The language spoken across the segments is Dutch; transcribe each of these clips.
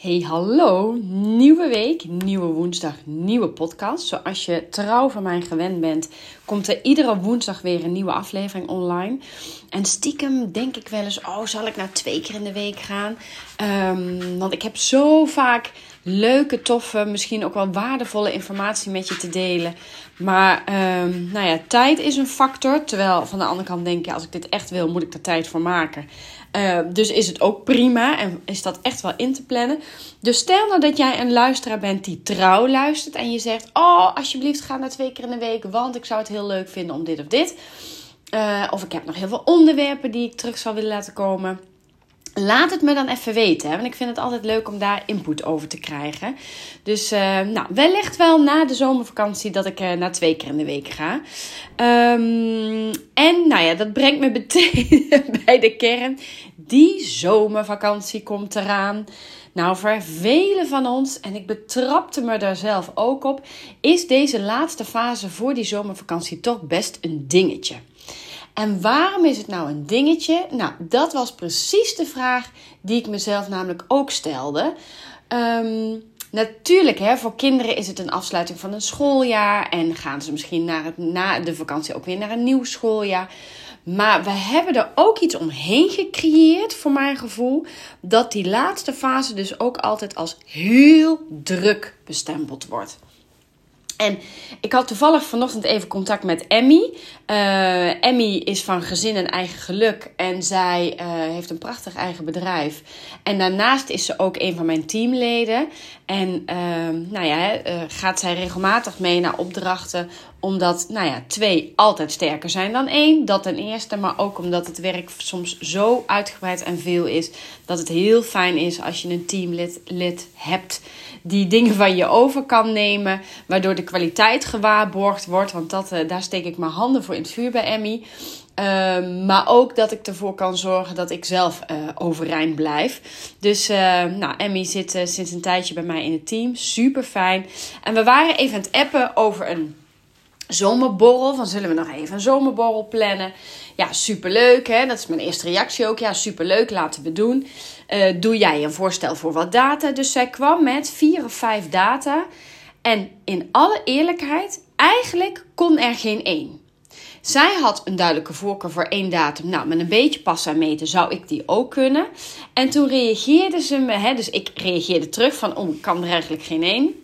Hey, hallo. Nieuwe week, nieuwe woensdag, nieuwe podcast. Zoals je trouw van mij gewend bent, komt er iedere woensdag weer een nieuwe aflevering online. En stiekem denk ik wel eens, oh, zal ik nou twee keer in de week gaan? Um, want ik heb zo vaak leuke, toffe, misschien ook wel waardevolle informatie met je te delen. Maar um, nou ja, tijd is een factor. Terwijl van de andere kant denk je, als ik dit echt wil, moet ik er tijd voor maken. Uh, dus is het ook prima en is dat echt wel in te plannen. Dus stel nou dat jij een luisteraar bent die trouw luistert en je zegt: Oh, alsjeblieft, ga naar twee keer in de week, want ik zou het heel leuk vinden om dit of dit. Uh, of ik heb nog heel veel onderwerpen die ik terug zou willen laten komen. Laat het me dan even weten, hè? want ik vind het altijd leuk om daar input over te krijgen. Dus uh, nou, wellicht wel na de zomervakantie dat ik uh, naar twee keer in de week ga. Um, en nou ja, dat brengt me meteen bij de kern. Die zomervakantie komt eraan. Nou, voor velen van ons, en ik betrapte me daar zelf ook op, is deze laatste fase voor die zomervakantie toch best een dingetje. En waarom is het nou een dingetje? Nou, dat was precies de vraag die ik mezelf namelijk ook stelde. Um, natuurlijk, hè, voor kinderen is het een afsluiting van een schooljaar. En gaan ze misschien naar het, na de vakantie ook weer naar een nieuw schooljaar. Maar we hebben er ook iets omheen gecreëerd, voor mijn gevoel, dat die laatste fase dus ook altijd als heel druk bestempeld wordt. En ik had toevallig vanochtend even contact met Emmy. Uh, Emmy is van Gezin en Eigen Geluk. En zij uh, heeft een prachtig eigen bedrijf. En daarnaast is ze ook een van mijn teamleden. En uh, nou ja, uh, gaat zij regelmatig mee naar opdrachten. Omdat, nou ja, twee altijd sterker zijn dan één. Dat ten eerste. Maar ook omdat het werk soms zo uitgebreid en veel is. Dat het heel fijn is als je een teamlid lid hebt die dingen van je over kan nemen, waardoor de kwaliteit gewaarborgd wordt. Want dat, daar steek ik mijn handen voor in vuur bij Emmy. Uh, maar ook dat ik ervoor kan zorgen dat ik zelf uh, overeind blijf. Dus uh, nou, Emmy zit sinds een tijdje bij mij in het team. Super fijn. En we waren even aan het appen over een zomerborrel. Van zullen we nog even een zomerborrel plannen? Ja, superleuk hè. Dat is mijn eerste reactie ook. Ja, superleuk, laten we doen. Doe jij een voorstel voor wat data? Dus zij kwam met vier of vijf data. En in alle eerlijkheid, eigenlijk kon er geen één. Zij had een duidelijke voorkeur voor één datum. Nou, met een beetje pas aan meten zou ik die ook kunnen. En toen reageerde ze me, hè, dus ik reageerde terug van, oh, ik kan er eigenlijk geen één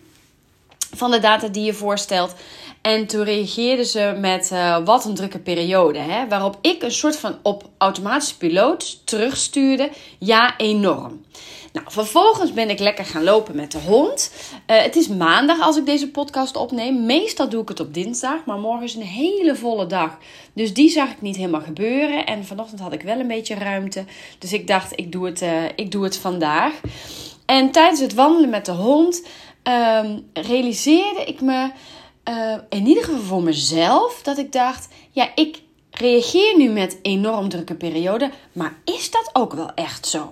van de data die je voorstelt. En toen reageerde ze met uh, wat een drukke periode. Hè? Waarop ik een soort van op automatische piloot terugstuurde. Ja, enorm. Nou, vervolgens ben ik lekker gaan lopen met de hond. Uh, het is maandag als ik deze podcast opneem. Meestal doe ik het op dinsdag, maar morgen is een hele volle dag. Dus die zag ik niet helemaal gebeuren. En vanochtend had ik wel een beetje ruimte. Dus ik dacht, ik doe het, uh, ik doe het vandaag. En tijdens het wandelen met de hond um, realiseerde ik me uh, in ieder geval voor mezelf dat ik dacht: ja, ik reageer nu met enorm drukke periode, maar is dat ook wel echt zo?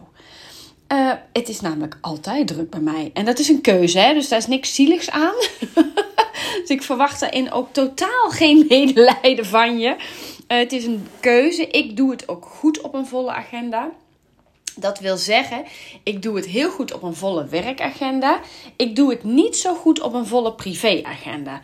Uh, het is namelijk altijd druk bij mij. En dat is een keuze, hè? dus daar is niks zieligs aan. dus ik verwacht daarin ook totaal geen medelijden van je. Uh, het is een keuze. Ik doe het ook goed op een volle agenda. Dat wil zeggen, ik doe het heel goed op een volle werkagenda. Ik doe het niet zo goed op een volle privéagenda.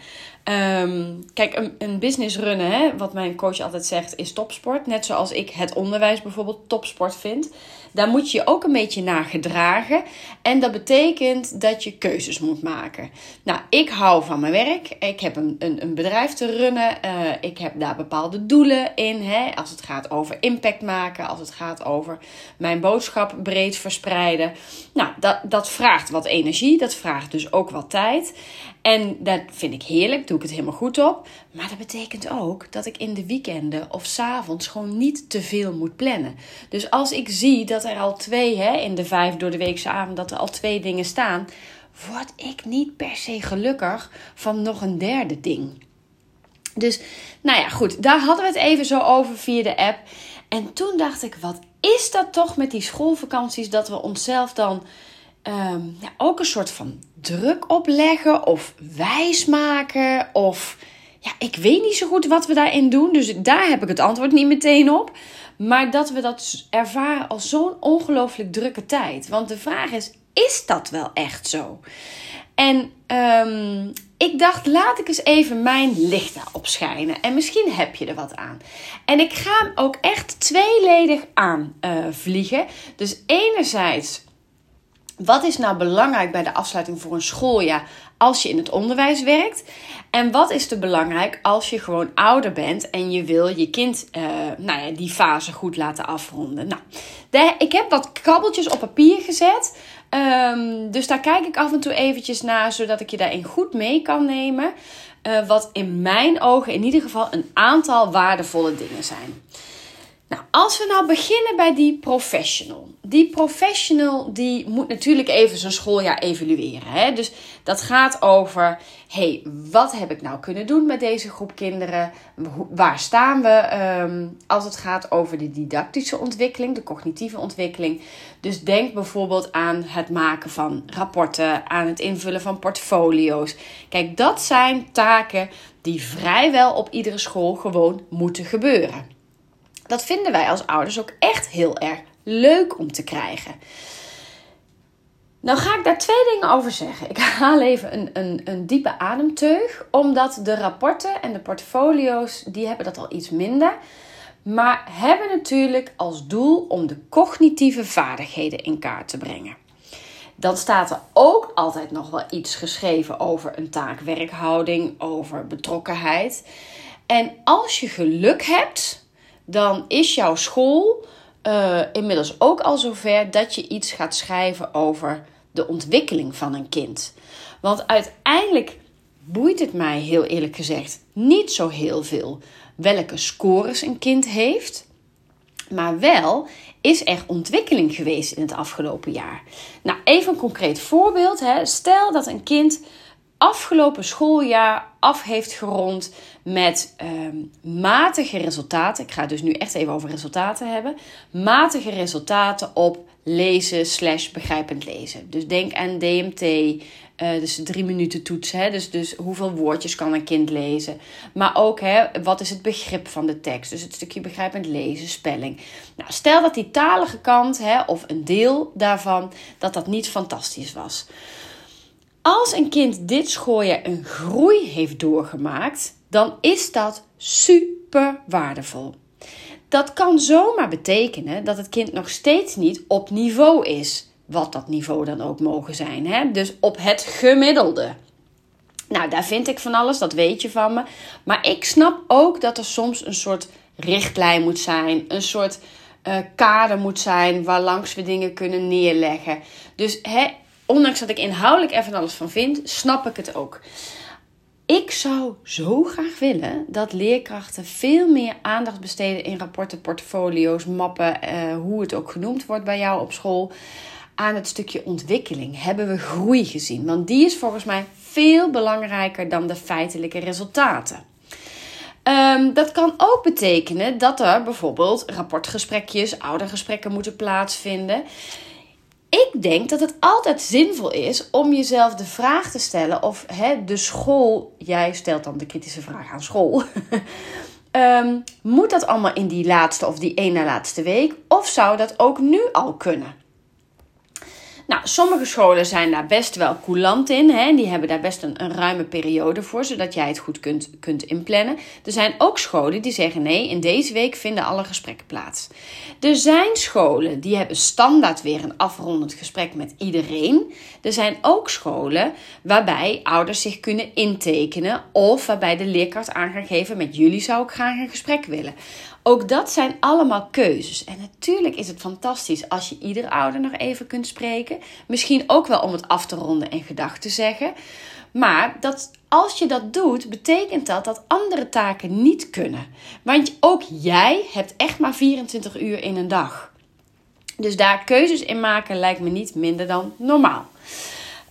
Um, kijk, een, een, business runnen, hè, wat mijn coach altijd zegt, is topsport. Net zoals ik het onderwijs bijvoorbeeld topsport vind. Daar moet je je ook een beetje naar gedragen. En dat betekent dat je keuzes moet maken. Nou, ik hou van mijn werk. Ik heb een, een, een bedrijf te runnen. Uh, ik heb daar bepaalde doelen in. Hè, als het gaat over impact maken. Als het gaat over mijn boodschap breed verspreiden. Nou, dat, dat vraagt wat energie. Dat vraagt dus ook wat tijd. En dat vind ik heerlijk, doe ik het helemaal goed op. Maar dat betekent ook dat ik in de weekenden of s avonds gewoon niet te veel moet plannen. Dus als ik zie dat er al twee, hè, in de vijf door de weekse avond, dat er al twee dingen staan, word ik niet per se gelukkig van nog een derde ding. Dus, nou ja, goed, daar hadden we het even zo over via de app. En toen dacht ik, wat is dat toch met die schoolvakanties dat we onszelf dan um, ja, ook een soort van druk opleggen of wijsmaken of ja, ik weet niet zo goed wat we daarin doen. Dus daar heb ik het antwoord niet meteen op. Maar dat we dat ervaren als zo'n ongelooflijk drukke tijd. Want de vraag is: is dat wel echt zo? En um, ik dacht, laat ik eens even mijn licht daarop schijnen. En misschien heb je er wat aan. En ik ga hem ook echt tweeledig aan uh, vliegen. Dus enerzijds, wat is nou belangrijk bij de afsluiting voor een schooljaar als je in het onderwijs werkt? En wat is er belangrijk als je gewoon ouder bent en je wil je kind uh, nou ja, die fase goed laten afronden? Nou, ik heb wat krabbeltjes op papier gezet. Um, dus daar kijk ik af en toe eventjes naar, zodat ik je daarin goed mee kan nemen. Uh, wat in mijn ogen in ieder geval een aantal waardevolle dingen zijn. Nou, als we nou beginnen bij die professional. Die professional die moet natuurlijk even zijn schooljaar evalueren. Hè? Dus dat gaat over, hey, wat heb ik nou kunnen doen met deze groep kinderen? Waar staan we um, als het gaat over de didactische ontwikkeling, de cognitieve ontwikkeling? Dus denk bijvoorbeeld aan het maken van rapporten, aan het invullen van portfolio's. Kijk, dat zijn taken die vrijwel op iedere school gewoon moeten gebeuren. Dat vinden wij als ouders ook echt heel erg leuk om te krijgen. Nou ga ik daar twee dingen over zeggen. Ik haal even een, een, een diepe ademteug, omdat de rapporten en de portfolio's, die hebben dat al iets minder. Maar hebben natuurlijk als doel om de cognitieve vaardigheden in kaart te brengen. Dan staat er ook altijd nog wel iets geschreven over een taakwerkhouding, over betrokkenheid. En als je geluk hebt, dan is jouw school uh, inmiddels ook al zover dat je iets gaat schrijven over de ontwikkeling van een kind. Want uiteindelijk boeit het mij heel eerlijk gezegd niet zo heel veel welke scores een kind heeft. Maar wel is er ontwikkeling geweest in het afgelopen jaar. Nou, even een concreet voorbeeld. Hè. Stel dat een kind afgelopen schooljaar af heeft gerond met ehm, matige resultaten. Ik ga het dus nu echt even over resultaten hebben. Matige resultaten op lezen slash begrijpend lezen. Dus denk aan DMT, eh, dus de drie minuten toets. Hè? Dus, dus hoeveel woordjes kan een kind lezen. Maar ook hè, wat is het begrip van de tekst. Dus het stukje begrijpend lezen, spelling. Nou, stel dat die talige kant hè, of een deel daarvan, dat dat niet fantastisch was. Als een kind dit schooljaar een groei heeft doorgemaakt, dan is dat super waardevol. Dat kan zomaar betekenen dat het kind nog steeds niet op niveau is. Wat dat niveau dan ook mogen zijn. Hè? Dus op het gemiddelde. Nou, daar vind ik van alles, dat weet je van me. Maar ik snap ook dat er soms een soort richtlijn moet zijn. Een soort uh, kader moet zijn waarlangs we dingen kunnen neerleggen. Dus hè, ondanks dat ik inhoudelijk er van alles van vind, snap ik het ook. Ik zou zo graag willen dat leerkrachten veel meer aandacht besteden in rapporten, portfolio's, mappen, eh, hoe het ook genoemd wordt bij jou op school. Aan het stukje ontwikkeling hebben we groei gezien. Want die is volgens mij veel belangrijker dan de feitelijke resultaten. Um, dat kan ook betekenen dat er bijvoorbeeld rapportgesprekjes, oudergesprekken moeten plaatsvinden ik denk dat het altijd zinvol is om jezelf de vraag te stellen of hè, de school, jij stelt dan de kritische vraag aan school, um, moet dat allemaal in die laatste of die ene laatste week of zou dat ook nu al kunnen? Nou, sommige scholen zijn daar best wel coulant in. Hè? Die hebben daar best een, ruime periode voor, zodat jij het goed kunt, kunt inplannen. Er zijn ook scholen die zeggen: nee, in deze week vinden alle gesprekken plaats. Er zijn scholen die hebben standaard weer een afrondend gesprek met iedereen. Er zijn ook scholen waarbij ouders zich kunnen intekenen of waarbij de leerkracht aan geven: met jullie zou ik graag een gesprek willen. Ook dat zijn allemaal keuzes. En natuurlijk is het fantastisch als je ieder ouder nog even kunt spreken. Misschien ook wel om het af te ronden en gedachten te zeggen. Maar dat, als je dat doet, betekent dat dat andere taken niet kunnen. Want ook jij hebt echt maar 24 uur in een dag. Dus daar keuzes in maken lijkt me niet minder dan normaal.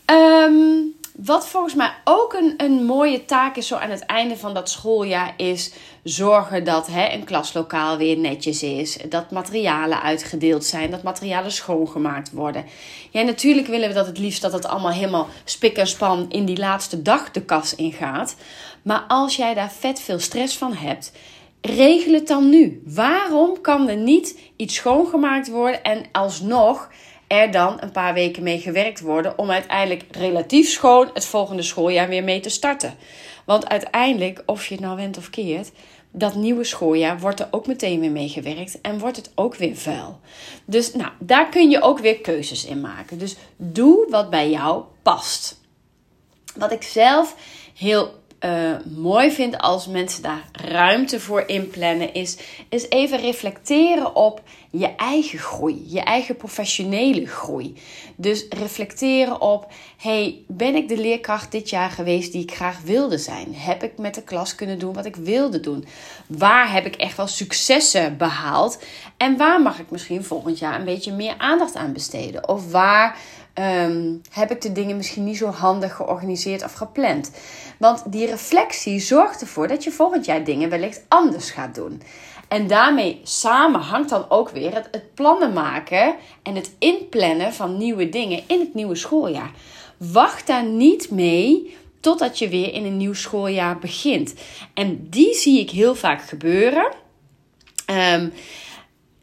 Um, wat volgens mij ook een, een mooie taak is zo aan het einde van dat schooljaar is zorgen dat hè, een klaslokaal weer netjes is. Dat materialen uitgedeeld zijn, dat materialen schoongemaakt worden. Ja, natuurlijk willen we dat het liefst dat het allemaal helemaal spik en span in die laatste dag de kas ingaat. Maar als jij daar vet veel stress van hebt, regel het dan nu. Waarom kan er niet iets schoongemaakt worden en alsnog er dan een paar weken mee gewerkt worden om uiteindelijk relatief schoon het volgende schooljaar weer mee te starten. Want uiteindelijk, of je het nou went of keert, dat nieuwe schooljaar wordt er ook meteen weer mee gewerkt en wordt het ook weer vuil. Dus nou, daar kun je ook weer keuzes in maken. Dus doe wat bij jou past. Wat ik zelf heel uh, mooi vind als mensen daar ruimte voor inplannen, is, is even reflecteren op je eigen groei, je eigen professionele groei. Dus reflecteren op: hey, ben ik de leerkracht dit jaar geweest die ik graag wilde zijn? Heb ik met de klas kunnen doen wat ik wilde doen? Waar heb ik echt wel successen behaald? En waar mag ik misschien volgend jaar een beetje meer aandacht aan besteden? Of waar Ehm, heb ik de dingen misschien niet zo handig georganiseerd of gepland? Want die reflectie zorgt ervoor dat je volgend jaar dingen wellicht anders gaat doen. En daarmee samen hangt dan ook weer het, het plannen maken en het inplannen van nieuwe dingen in het nieuwe schooljaar. Wacht daar niet mee totdat je weer in een nieuw schooljaar begint. En die zie ik heel vaak gebeuren. Ehm,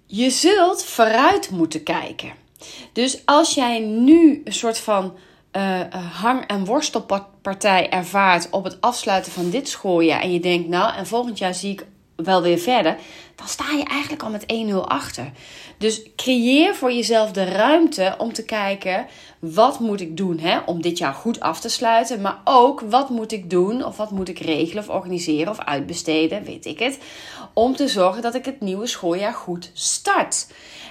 je zult vooruit moeten kijken. Dus als jij nu een soort van uh, hang- en worstelpartij ervaart op het afsluiten van dit schooljaar en je denkt, nou, en volgend jaar zie ik wel weer verder, dan sta je eigenlijk al met 1-0 achter. Dus creëer voor jezelf de ruimte om te kijken: wat moet ik doen hè, om dit jaar goed af te sluiten? Maar ook wat moet ik doen, of wat moet ik regelen, of organiseren, of uitbesteden, weet ik het. Om te zorgen dat ik het nieuwe schooljaar goed start.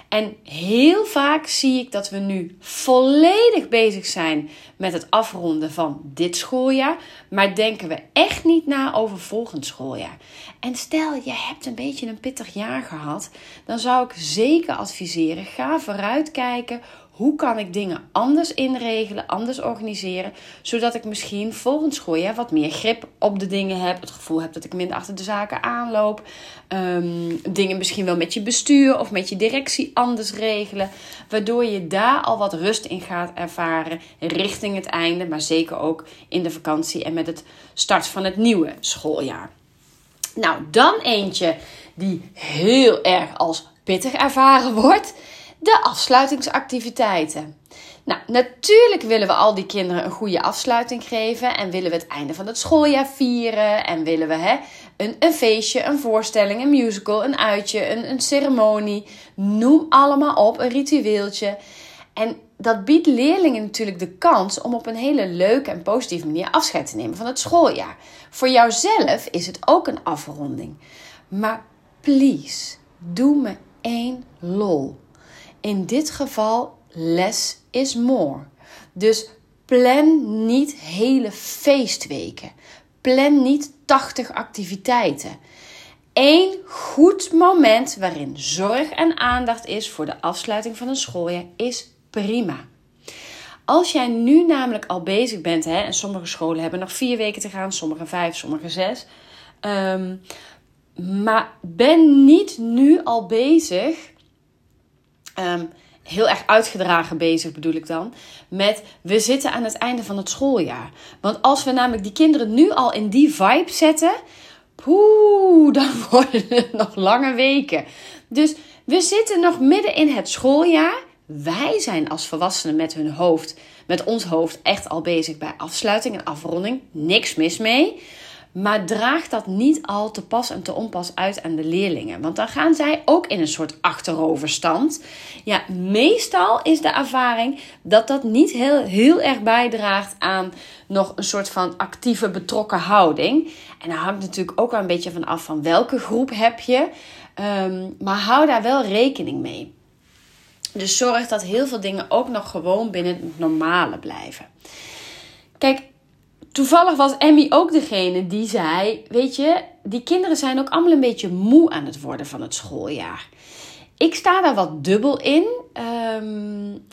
En heel vaak zie ik dat we nu volledig bezig zijn met het afronden van dit schooljaar, maar denken we echt niet na over volgend schooljaar. En stel je hebt een beetje een pittig jaar gehad, dan zou ik zeker adviseren: ga vooruitkijken hoe kan ik dingen anders inregelen, anders organiseren, zodat ik misschien volgend schooljaar wat meer grip op de dingen heb, het gevoel heb dat ik minder achter de zaken aanloop, ehm, dingen misschien wel met je bestuur of met je directie anders regelen, waardoor je daar al wat rust in gaat ervaren richting het einde, maar zeker ook in de vakantie en met het start van het nieuwe schooljaar. Nou, dan eentje die heel erg als pittig ervaren wordt de afsluitingsactiviteiten. Nou, natuurlijk willen we al die kinderen een goede afsluiting geven. En willen we het einde van het schooljaar vieren. En willen we hè, een, een feestje, een voorstelling, een musical, een uitje, een, een ceremonie. Noem allemaal op, een ritueeltje. En dat biedt leerlingen natuurlijk de kans om op een hele leuke en positieve manier afscheid te nemen van het schooljaar. Voor jouzelf is het ook een afronding. Maar please, doe me één lol. In dit geval less is more. Dus plan niet hele feestweken. Plan niet 80 activiteiten. Eén goed moment waarin zorg en aandacht is voor de afsluiting van een schooljaar is prima. Als jij nu namelijk al bezig bent, hè, en sommige scholen hebben nog vier weken te gaan, sommige vijf, sommige zes. Um, maar ben niet nu al bezig Ehm, heel erg uitgedragen bezig, bedoel ik dan. Met we zitten aan het einde van het schooljaar. Want als we namelijk die kinderen nu al in die vibe zetten. Poeh, dan worden het nog lange weken. Dus we zitten nog midden in het schooljaar. Wij zijn als volwassenen met hun hoofd, met ons hoofd, echt al bezig bij afsluiting en afronding. Niks mis mee. Maar draag dat niet al te pas en te onpas uit aan de leerlingen. Want dan gaan zij ook in een soort achteroverstand. Ja, meestal is de ervaring dat dat niet heel, heel erg bijdraagt aan nog een soort van actieve betrokken houding. En daar hangt natuurlijk ook wel een beetje van af van welke groep heb je. Um, maar hou daar wel rekening mee. Dus zorg dat heel veel dingen ook nog gewoon binnen het normale blijven. Kijk, toevallig was Emmy ook degene die zei: Weet je, die kinderen zijn ook allemaal een beetje moe aan het worden van het schooljaar. Ik sta daar wat dubbel in. Um,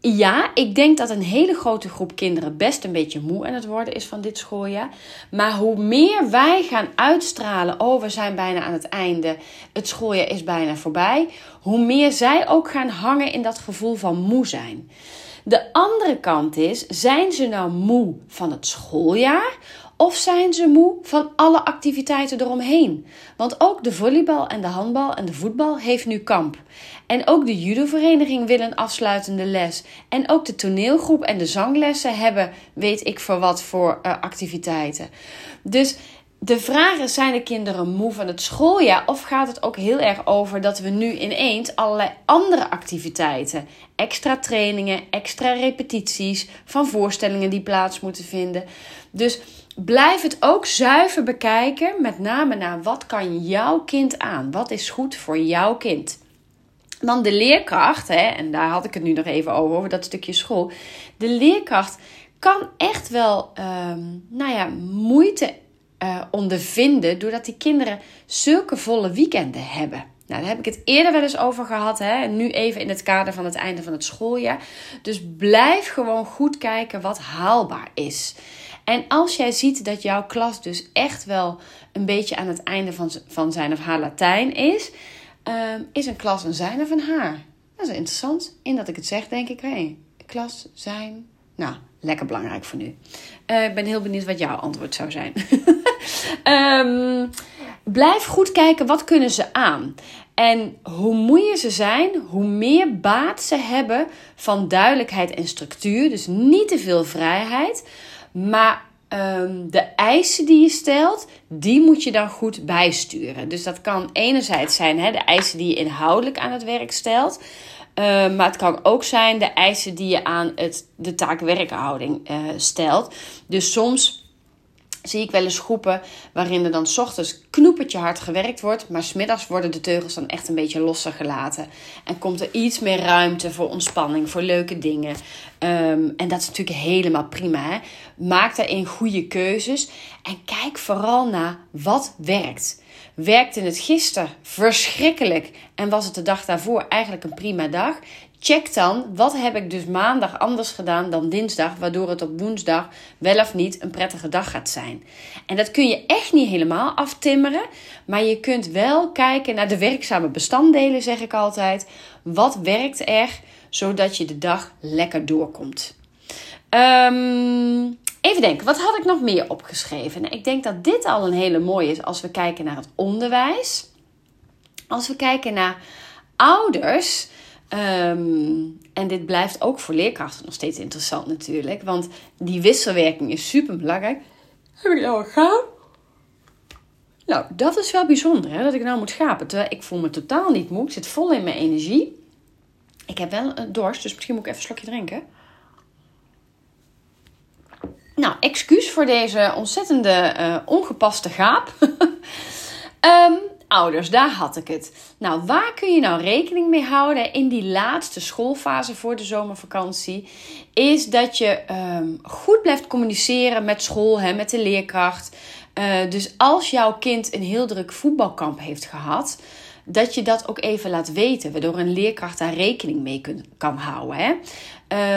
ja, ik denk dat een hele grote groep kinderen best een beetje moe aan het worden is van dit schooljaar. Maar hoe meer wij gaan uitstralen, oh we zijn bijna aan het einde, het schooljaar is bijna voorbij, hoe meer zij ook gaan hangen in dat gevoel van moe zijn. De andere kant is, zijn ze nou moe van het schooljaar? Of zijn ze moe van alle activiteiten eromheen? Want ook de volleybal en de handbal en de voetbal heeft nu kamp. En ook de judovereniging wil een afsluitende les. En ook de toneelgroep en de zanglessen hebben weet ik voor wat voor uh, activiteiten. Dus de vraag is: zijn de kinderen moe van het schooljaar? Of gaat het ook heel erg over dat we nu ineens allerlei andere activiteiten, extra trainingen, extra repetities van voorstellingen die plaats moeten vinden? Dus blijf het ook zuiver bekijken, met name naar wat kan jouw kind aan? Wat is goed voor jouw kind? Dan de leerkracht, hè, en daar had ik het nu nog even over, over dat stukje school. De leerkracht kan echt wel, um, nou ja, moeite uh, ondervinden doordat die kinderen zulke volle weekenden hebben. Nou, daar heb ik het eerder wel eens over gehad. Hè? En nu even in het kader van het einde van het schooljaar. Dus blijf gewoon goed kijken wat haalbaar is. En als jij ziet dat jouw klas dus echt wel een beetje aan het einde van, van zijn of haar Latijn is, um, is een klas een zijn of een haar. Dat is interessant. In dat ik het zeg, denk ik, hé, klas, zijn. Nou, lekker belangrijk voor nu. Uh, ik ben heel benieuwd wat jouw antwoord zou zijn. um, blijf goed kijken, wat kunnen ze aan? En hoe moeier ze zijn, hoe meer baat ze hebben van duidelijkheid en structuur. Dus niet te veel vrijheid. Maar um, de eisen die je stelt, die moet je dan goed bijsturen. Dus dat kan enerzijds zijn hè, de eisen die je inhoudelijk aan het werk stelt. Uh, maar het kan ook zijn de eisen die je aan het, de taak werkhouding uh, stelt. Dus soms zie ik wel eens groepen waarin er dan ochtends knoepertje hard gewerkt wordt, maar smiddags worden de teugels dan echt een beetje losser gelaten. En komt er iets meer ruimte voor ontspanning, voor leuke dingen. Um, en dat is natuurlijk helemaal prima. Hè? Maak daarin goede keuzes en kijk vooral naar wat werkt. Werkte het gisteren verschrikkelijk en was het de dag daarvoor eigenlijk een prima dag? Check dan wat heb ik dus maandag anders gedaan dan dinsdag, waardoor het op woensdag wel of niet een prettige dag gaat zijn. En dat kun je echt niet helemaal aftimmeren, maar je kunt wel kijken naar de werkzame bestanddelen, zeg ik altijd. Wat werkt er zodat je de dag lekker doorkomt? Um, even denken, wat had ik nog meer opgeschreven? Nou, ik denk dat dit al een hele mooie is als we kijken naar het onderwijs. Als we kijken naar ouders Um, en dit blijft ook voor leerkrachten nog steeds interessant natuurlijk. Want die wisselwerking is super belangrijk. Heb ik nou een? Nou, dat is wel bijzonder hè, dat ik nou moet gapen. Terwijl ik voel me totaal niet moe. Ik zit vol in mijn energie. Ik heb wel een dorst, dus misschien moet ik even een slokje drinken. Nou, excuus voor deze ontzettende uh, ongepaste gaap. um, ouders, daar had ik het. Nou, waar kun je nou rekening mee houden in die laatste schoolfase voor de zomervakantie? Is dat je ehm, goed blijft communiceren met school, hè, met de leerkracht. Uh, dus als jouw kind een heel druk voetbalkamp heeft gehad, dat je dat ook even laat weten, waardoor een leerkracht daar rekening mee kan houden. Hè?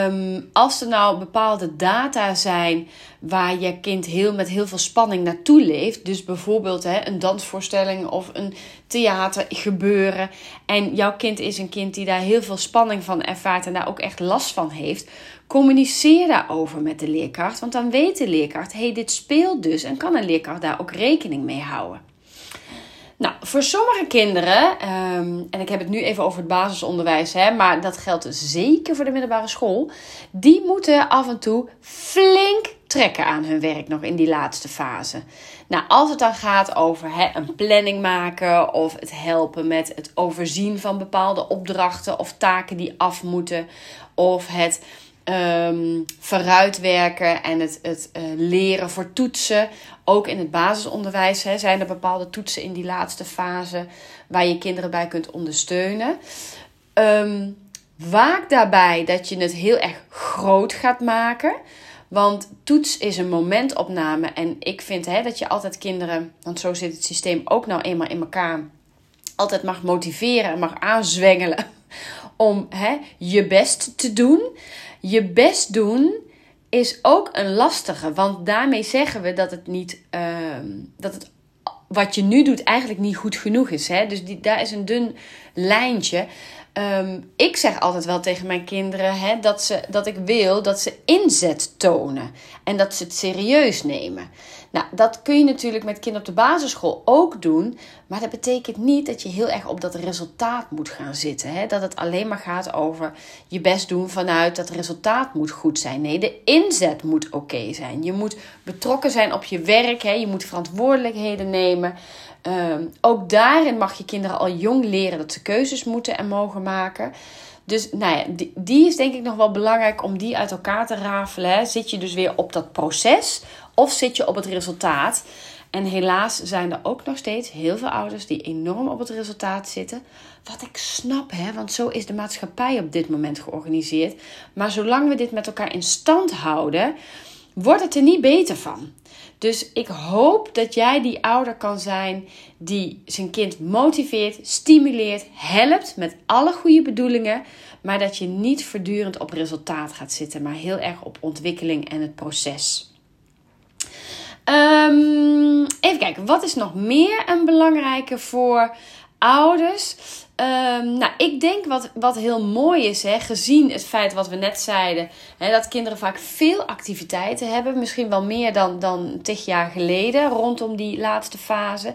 Um, als er nou bepaalde data zijn waar je kind heel, met heel veel spanning naartoe leeft, dus bijvoorbeeld hè, een dansvoorstelling of een theatergebeuren, en jouw kind is een kind die daar heel veel spanning van ervaart en daar ook echt last van heeft, communiceer daarover met de leerkracht, want dan weet de leerkracht, hé, hey, dit speelt dus en kan een leerkracht daar ook rekening mee houden. Nou, voor sommige kinderen, um, en ik heb het nu even over het basisonderwijs, hè, maar dat geldt zeker voor de middelbare school, die moeten af en toe flink trekken aan hun werk nog in die laatste fase. Nou, als het dan gaat over hè, een planning maken of het helpen met het overzien van bepaalde opdrachten of taken die af moeten, of het um, vooruitwerken en het, het uh, leren voor toetsen. Ook in het basisonderwijs hè, zijn er bepaalde toetsen in die laatste fase waar je kinderen bij kunt ondersteunen. Um, waak daarbij dat je het heel erg groot gaat maken. Want toets is een momentopname. En ik vind hè, dat je altijd kinderen, want zo zit het systeem ook nou eenmaal in elkaar, altijd mag motiveren en mag aanzwengelen om hè, je best te doen je best doen is ook een lastige. Want daarmee zeggen we dat het niet. Uh, dat het wat je nu doet eigenlijk niet goed genoeg is. Hè? Dus die, daar is een dun lijntje. Ehm, ik zeg altijd wel tegen mijn kinderen hè, dat, ze, dat ik wil dat ze inzet tonen en dat ze het serieus nemen. Nou, dat kun je natuurlijk met kinderen op de basisschool ook doen, maar dat betekent niet dat je heel erg op dat resultaat moet gaan zitten. Hè? Dat het alleen maar gaat over je best doen vanuit dat resultaat moet goed zijn. Nee, de inzet moet oké zijn. Je moet betrokken zijn op je werk, hè? je moet verantwoordelijkheden nemen. Ehm, ook daarin mag je kinderen al jong leren dat ze keuzes moeten en mogen maken. Dus nou ja, die, is denk ik nog wel belangrijk om die uit elkaar te rafelen. Zit je dus weer op dat proces of zit je op het resultaat? En helaas zijn er ook nog steeds heel veel ouders die enorm op het resultaat zitten. Wat ik snap, hè, want zo is de maatschappij op dit moment georganiseerd. Maar zolang we dit met elkaar in stand houden, wordt het er niet beter van. Dus ik hoop dat jij die ouder kan zijn die zijn kind motiveert, stimuleert, helpt met alle goede bedoelingen, maar dat je niet voortdurend op resultaat gaat zitten, maar heel erg op ontwikkeling en het proces. Um, even kijken, wat is nog meer een belangrijke voor ouders? Um, nou, ik denk wat, wat heel mooi is, hè, gezien het feit wat we net zeiden, dat kinderen vaak veel activiteiten hebben, misschien wel meer dan, dan tig jaar geleden, rondom die laatste fase,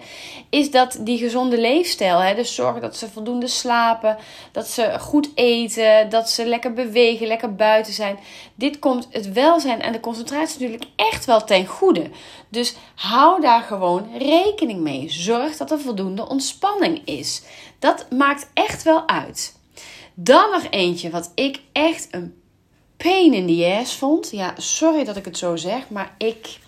is dat die gezonde leefstijl, hè, dus zorgen dat ze voldoende slapen, dat ze goed eten, dat ze lekker bewegen, lekker buiten zijn. Dit komt het welzijn en de concentratie natuurlijk echt wel ten goede. Dus hou daar gewoon rekening mee. Zorg dat er voldoende ontspanning is. Dat maakt echt wel uit. Dan nog eentje wat ik echt een pain in the ass vond. Ja, sorry dat ik het zo zeg, maar ik.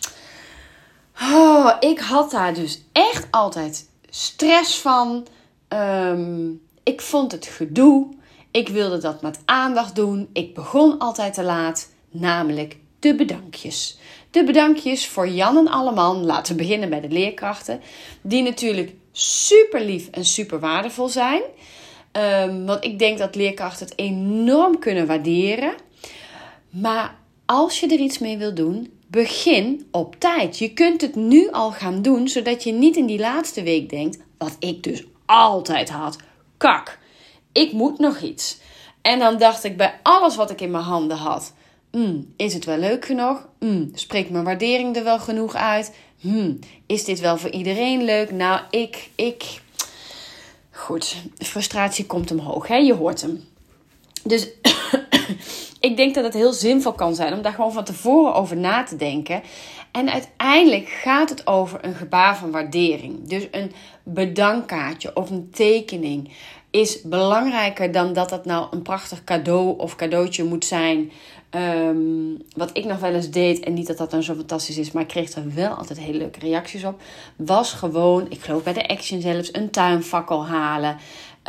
Oh, ik had daar dus echt altijd stress van. Ehm, ik vond het gedoe. Ik wilde dat met aandacht doen. Ik begon altijd te laat, namelijk de bedankjes. De bedankjes voor Jan en Alleman. Laten we beginnen bij de leerkrachten. Die natuurlijk super lief en super waardevol zijn. Um, want ik denk dat leerkrachten het enorm kunnen waarderen. Maar als je er iets mee wil doen, begin op tijd. Je kunt het nu al gaan doen, zodat je niet in die laatste week denkt, wat ik dus altijd had, kak, ik moet nog iets. En dan dacht ik bij alles wat ik in mijn handen had, mm, is het wel leuk genoeg? Mm, spreekt mijn waardering er wel genoeg uit? Hmm, is dit wel voor iedereen leuk? Nou, ik, ik. Goed, frustratie komt omhoog, hè? je hoort hem. Dus ik denk dat het heel zinvol kan zijn om daar gewoon van tevoren over na te denken. En uiteindelijk gaat het over een gebaar van waardering. Dus een bedankkaartje of een tekening is belangrijker dan dat het nou een prachtig cadeau of cadeautje moet zijn. Ehm, wat ik nog wel eens deed, en niet dat dat dan zo fantastisch is, maar ik kreeg er wel altijd hele leuke reacties op. Was gewoon, ik geloof bij de Action zelfs, een tuinfakkel halen.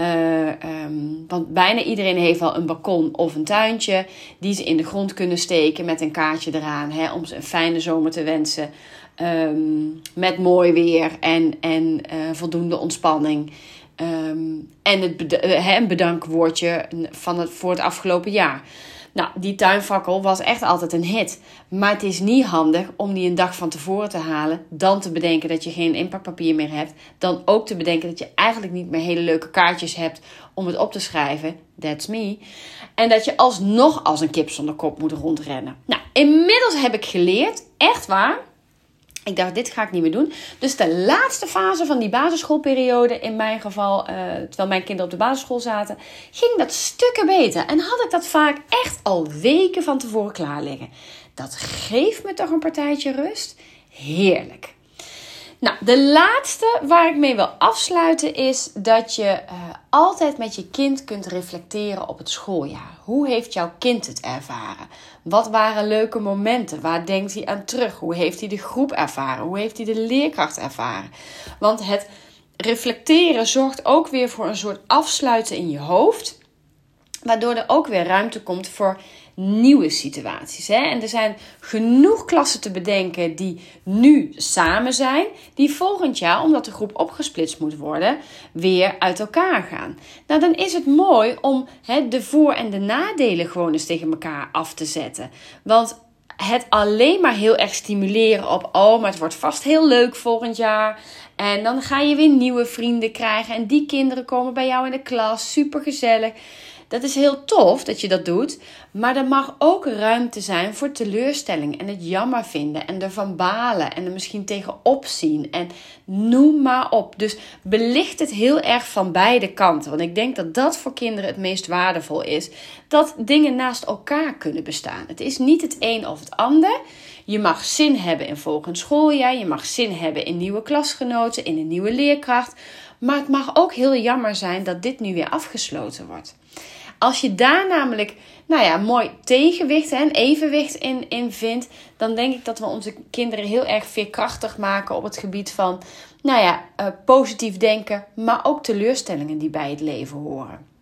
Uh, um, want bijna iedereen heeft wel een balkon of een tuintje die ze in de grond kunnen steken met een kaartje eraan. Hè, om ze een fijne zomer te wensen. Um, met mooi weer en, en uh, voldoende ontspanning. Um, en het uh, een bedankwoordje van het, voor het afgelopen jaar. Nou, die tuinfakkel was echt altijd een hit. Maar het is niet handig om die een dag van tevoren te halen. Dan te bedenken dat je geen inpakpapier meer hebt. Dan ook te bedenken dat je eigenlijk niet meer hele leuke kaartjes hebt om het op te schrijven. That's me. En dat je alsnog als een kip zonder kop moet rondrennen. Nou, inmiddels heb ik geleerd, echt waar ik dacht, dit ga ik niet meer doen. Dus de laatste fase van die basisschoolperiode, in mijn geval, uh, terwijl mijn kinderen op de basisschool zaten, ging dat stukken beter. En had ik dat vaak echt al weken van tevoren klaar liggen. Dat geeft me toch een partijtje rust. Heerlijk. Nou, de laatste waar ik mee wil afsluiten is dat je uh, altijd met je kind kunt reflecteren op het schooljaar. Hoe heeft jouw kind het ervaren? Wat waren leuke momenten? Waar denkt hij aan terug? Hoe heeft hij de groep ervaren? Hoe heeft hij de leerkracht ervaren? Want het reflecteren zorgt ook weer voor een soort afsluiten in je hoofd. Waardoor er ook weer ruimte komt voor nieuwe situaties. Hè? En er zijn genoeg klassen te bedenken die nu samen zijn, die volgend jaar, omdat de groep opgesplitst moet worden, weer uit elkaar gaan. Nou, dan is het mooi om hè, de voor- en de nadelen gewoon eens tegen elkaar af te zetten. Want het alleen maar heel erg stimuleren op, oh, maar het wordt vast heel leuk volgend jaar. En dan ga je weer nieuwe vrienden krijgen. En die kinderen komen bij jou in de klas. Super gezellig. Dat is heel tof dat je dat doet. Maar er mag ook ruimte zijn voor teleurstelling en het jammer vinden en ervan balen en er misschien tegenop zien. En noem maar op. Dus belicht het heel erg van beide kanten. Want ik denk dat dat voor kinderen het meest waardevol is. Dat dingen naast elkaar kunnen bestaan. Het is niet het een of het ander. Je mag zin hebben in volgend schooljaar. Je mag zin hebben in nieuwe klasgenoten, in een nieuwe leerkracht. Maar het mag ook heel jammer zijn dat dit nu weer afgesloten wordt. Als je daar namelijk, nou ja, mooi tegenwicht en evenwicht in, in vindt, dan denk ik dat we onze kinderen heel erg veerkrachtig maken op het gebied van, nou ja, uh, positief denken, maar ook teleurstellingen die bij het leven horen.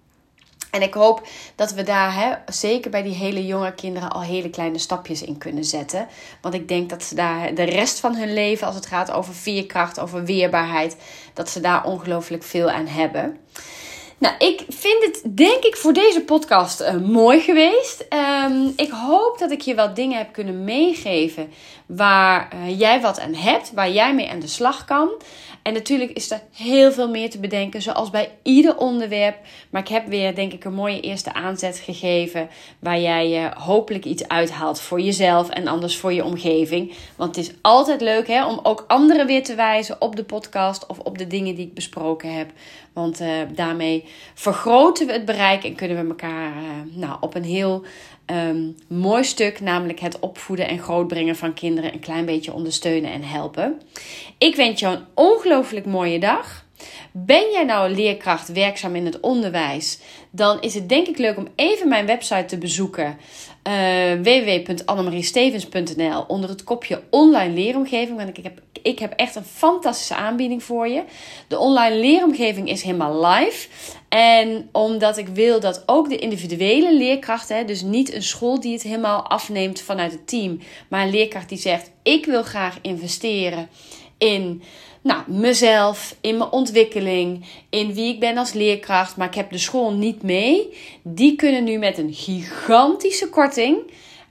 En ik hoop dat we daar, hè, zeker bij die hele jonge kinderen, al hele kleine stapjes in kunnen zetten. Want ik denk dat ze daar de rest van hun leven, als het gaat over veerkracht, over weerbaarheid, dat ze daar ongelooflijk veel aan hebben. Nou, ik vind het denk ik voor deze podcast uh, mooi geweest. Um, ik hoop dat ik je wat dingen heb kunnen meegeven waar uh, jij wat aan hebt, waar jij mee aan de slag kan. En natuurlijk is er heel veel meer te bedenken, zoals bij ieder onderwerp. Maar ik heb weer, denk ik, een mooie eerste aanzet gegeven. Waar jij uh, hopelijk iets uithaalt voor jezelf en anders voor je omgeving. Want het is altijd leuk hè, om ook anderen weer te wijzen op de podcast of op de dingen die ik besproken heb. Want uh, daarmee vergroten we het bereik en kunnen we elkaar uh, nou, op een heel um, mooi stuk, namelijk het opvoeden en grootbrengen van kinderen, een klein beetje ondersteunen en helpen. Ik wens jou een ongelooflijk mooie dag. Ben jij nou leerkracht werkzaam in het onderwijs? Dan is het denk ik leuk om even mijn website te bezoeken. Uh, www.annemariestevens.nl onder het kopje online leeromgeving. Want ik heb, ik heb echt een fantastische aanbieding voor je. De online leeromgeving is helemaal live. En omdat ik wil dat ook de individuele leerkrachten, dus niet een school die het helemaal afneemt vanuit het team, maar een leerkracht die zegt: Ik wil graag investeren in nou, mezelf, in mijn ontwikkeling, in wie ik ben als leerkracht, maar ik heb de school niet mee. Die kunnen nu met een gigantische korting,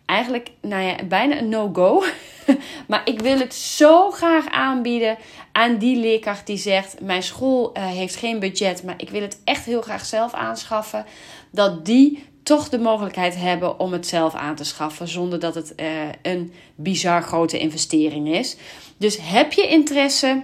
eigenlijk nou ja, bijna een no-go. maar ik wil het zo graag aanbieden aan die leerkracht die zegt: Mijn school uh, heeft geen budget, maar ik wil het echt heel graag zelf aanschaffen. Dat die toch de mogelijkheid hebben om het zelf aan te schaffen zonder dat het uh, een bizar grote investering is. Dus heb je interesse?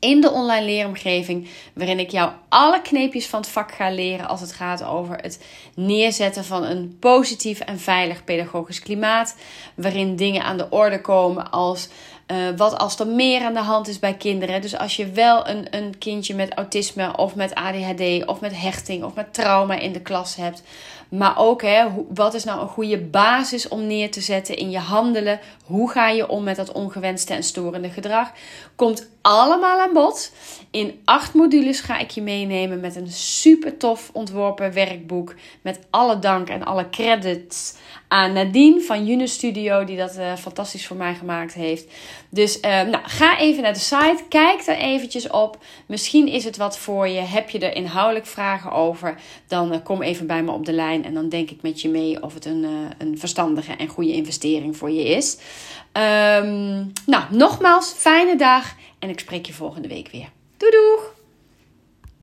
In de online leeromgeving, waarin ik jou alle kneepjes van het vak ga leren als het gaat over het neerzetten van een positief en veilig pedagogisch klimaat, waarin dingen aan de orde komen als uh, wat als er meer aan de hand is bij kinderen. Dus als je wel een, een kindje met autisme of met ADHD of met hechting of met trauma in de klas hebt. Maar ook, hè, wat is nou een goede basis om neer te zetten in je handelen? Hoe ga je om met dat ongewenste en storende gedrag? Komt allemaal aan bod. In acht modules ga ik je meenemen met een super tof ontworpen werkboek. Met alle dank en alle credits aan Nadine van Juno Studio, die dat uh, fantastisch voor mij gemaakt heeft. Dus uh, nou, ga even naar de site, kijk er eventjes op. Misschien is het wat voor je. Heb je er inhoudelijk vragen over, dan uh, kom even bij me op de lijn en dan denk ik met je mee of het een, een verstandige en goede investering voor je is. Um, nou, nogmaals, fijne dag en ik spreek je volgende week weer. Doei doeg!